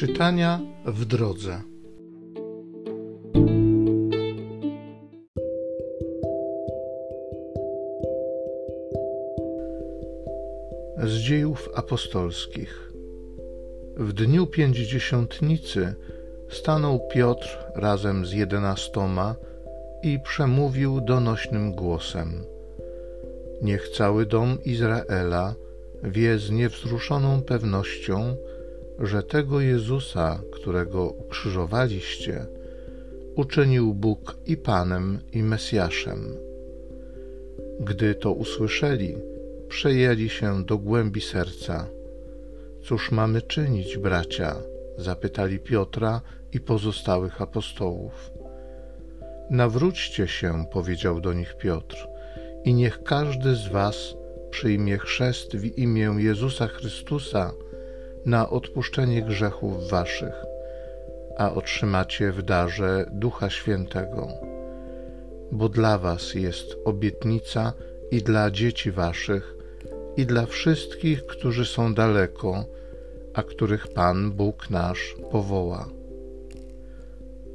Czytania w drodze. Z dziejów apostolskich. W dniu pięćdziesiątnicy stanął Piotr razem z jedenastoma i przemówił donośnym głosem: Niech cały dom Izraela wie z niewzruszoną pewnością, że tego Jezusa, którego ukrzyżowaliście, uczynił Bóg i Panem, i Mesjaszem. Gdy to usłyszeli, przejęli się do głębi serca. Cóż mamy czynić, bracia? zapytali Piotra i pozostałych apostołów. Nawróćcie się, powiedział do nich Piotr, i niech każdy z was przyjmie chrzest w imię Jezusa Chrystusa na odpuszczenie grzechów waszych, a otrzymacie w darze Ducha Świętego. Bo dla was jest obietnica i dla dzieci waszych, i dla wszystkich, którzy są daleko, a których Pan Bóg nasz powoła.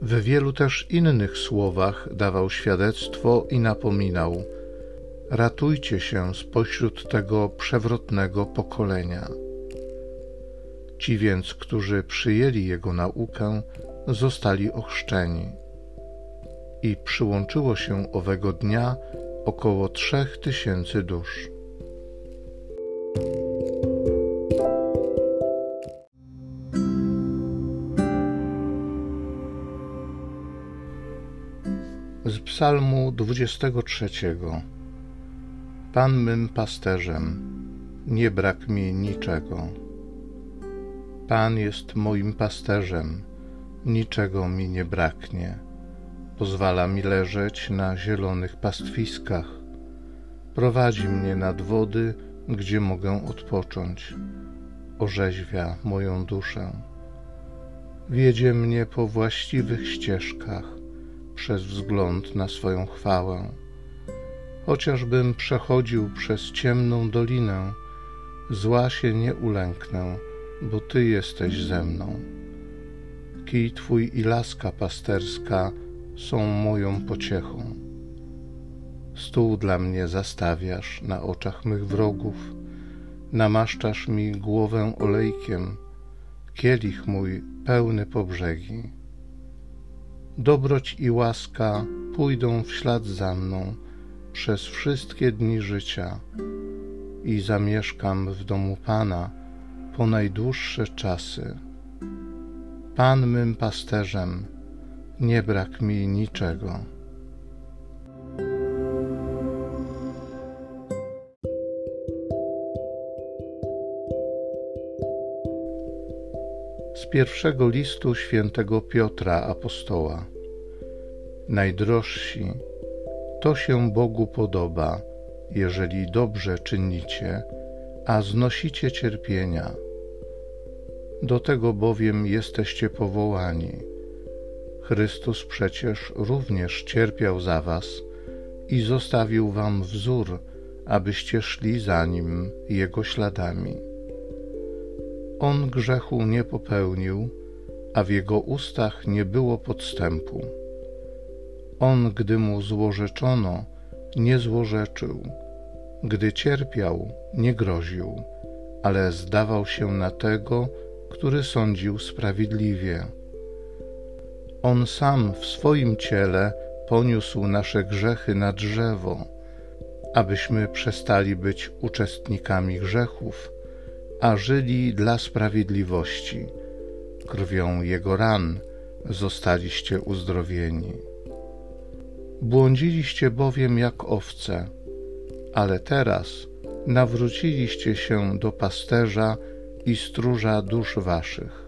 W wielu też innych słowach dawał świadectwo i napominał: Ratujcie się spośród tego przewrotnego pokolenia. Ci więc, którzy przyjęli jego naukę, zostali ochrzczeni. I przyłączyło się owego dnia około trzech tysięcy dusz. Z Psalmu 23. Pan mym pasterzem, nie brak mi niczego. Pan jest moim pasterzem, niczego mi nie braknie. Pozwala mi leżeć na zielonych pastwiskach. Prowadzi mnie nad wody, gdzie mogę odpocząć. Orzeźwia moją duszę. Wiedzie mnie po właściwych ścieżkach przez wzgląd na swoją chwałę. Chociażbym przechodził przez ciemną dolinę, zła się nie ulęknę, bo Ty jesteś ze mną. Kij Twój i laska pasterska są moją pociechą. Stół dla mnie zastawiasz na oczach mych wrogów, namaszczasz mi głowę olejkiem, kielich mój pełny po brzegi. Dobroć i łaska pójdą w ślad za mną przez wszystkie dni życia i zamieszkam w domu Pana po najdłuższe czasy. Pan mym pasterzem, nie brak mi niczego. Z pierwszego listu świętego Piotra Apostoła. Najdrożsi, to się Bogu podoba, jeżeli dobrze czynicie, a znosicie cierpienia. Do tego bowiem jesteście powołani. Chrystus przecież również cierpiał za was i zostawił wam wzór, abyście szli za nim jego śladami. On grzechu nie popełnił, a w jego ustach nie było podstępu. On, gdy mu złorzeczono, nie złorzeczył, gdy cierpiał, nie groził, ale zdawał się na tego, który sądził sprawiedliwie. On sam w swoim ciele poniósł nasze grzechy na drzewo, abyśmy przestali być uczestnikami grzechów, a żyli dla sprawiedliwości. Krwią Jego ran zostaliście uzdrowieni. Błądziliście bowiem jak owce, ale teraz nawróciliście się do pasterza i stróża dusz waszych.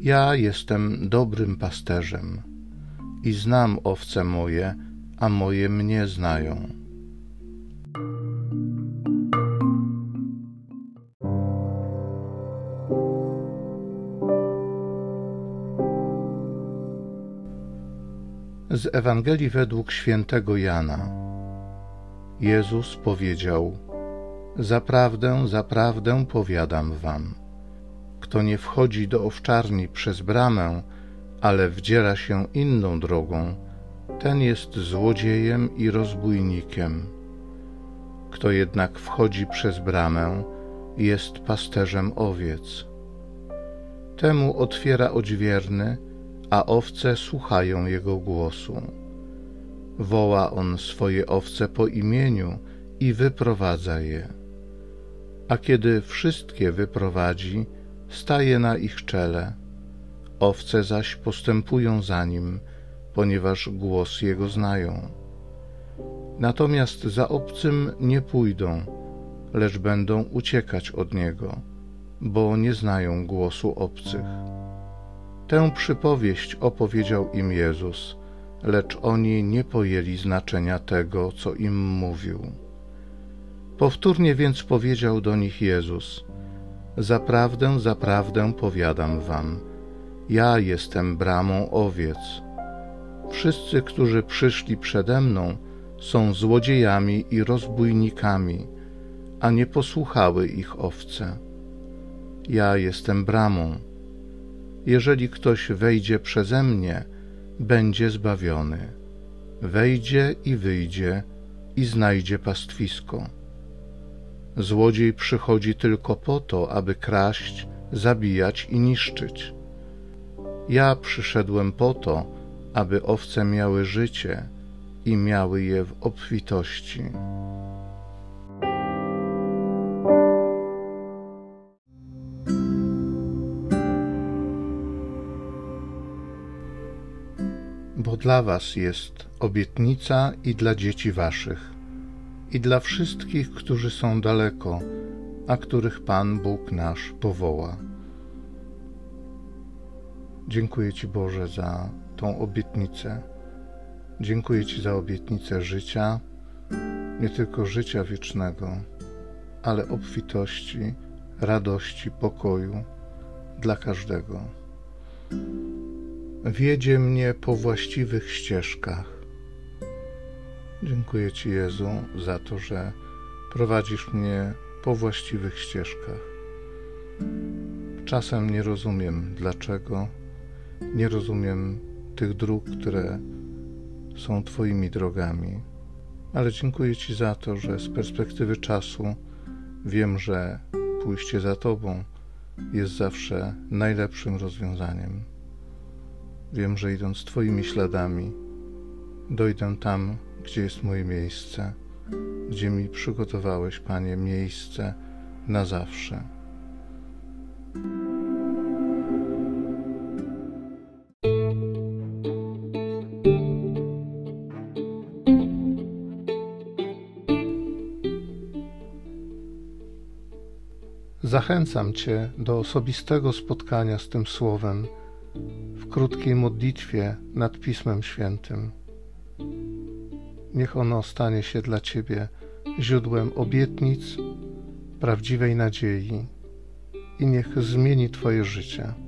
Ja jestem dobrym pasterzem i znam owce moje, a moje mnie znają. Z Ewangelii według świętego Jana. Jezus powiedział: Zaprawdę, zaprawdę powiadam wam. Kto nie wchodzi do owczarni przez bramę, ale wdziera się inną drogą, ten jest złodziejem i rozbójnikiem. Kto jednak wchodzi przez bramę, jest pasterzem owiec. Temu otwiera odźwierny, a owce słuchają jego głosu. Woła on swoje owce po imieniu i wyprowadza je. A kiedy wszystkie wyprowadzi, staje na ich czele. Owce zaś postępują za nim, ponieważ głos jego znają. Natomiast za obcym nie pójdą, lecz będą uciekać od niego, bo nie znają głosu obcych. Tę przypowieść opowiedział im Jezus, lecz oni nie pojęli znaczenia tego, co im mówił. Powtórnie więc powiedział do nich Jezus: Zaprawdę, zaprawdę powiadam wam, ja jestem bramą owiec. Wszyscy, którzy przyszli przede mną, są złodziejami i rozbójnikami, a nie posłuchały ich owce. Ja jestem bramą. Jeżeli ktoś wejdzie przeze mnie, będzie zbawiony. Wejdzie i wyjdzie i znajdzie pastwisko. Złodziej przychodzi tylko po to, aby kraść, zabijać i niszczyć. Ja przyszedłem po to, aby owce miały życie i miały je w obfitości. Bo dla Was jest obietnica i dla dzieci Waszych, i dla wszystkich, którzy są daleko, a których Pan Bóg nasz powoła. Dziękuję Ci, Boże, za tą obietnicę. Dziękuję Ci za obietnicę życia, nie tylko życia wiecznego, ale obfitości, radości, pokoju dla każdego. Wiedzie mnie po właściwych ścieżkach. Dziękuję Ci, Jezu, za to, że prowadzisz mnie po właściwych ścieżkach. Czasem nie rozumiem dlaczego, nie rozumiem tych dróg, które są Twoimi drogami, ale dziękuję Ci za to, że z perspektywy czasu wiem, że pójście za Tobą jest zawsze najlepszym rozwiązaniem. Wiem, że idąc Twoimi śladami, dojdę tam, gdzie jest moje miejsce, gdzie mi przygotowałeś, Panie, miejsce na zawsze. Zachęcam Cię do osobistego spotkania z tym Słowem krótkiej modlitwie nad Pismem Świętym. Niech ono stanie się dla Ciebie źródłem obietnic, prawdziwej nadziei i niech zmieni Twoje życie.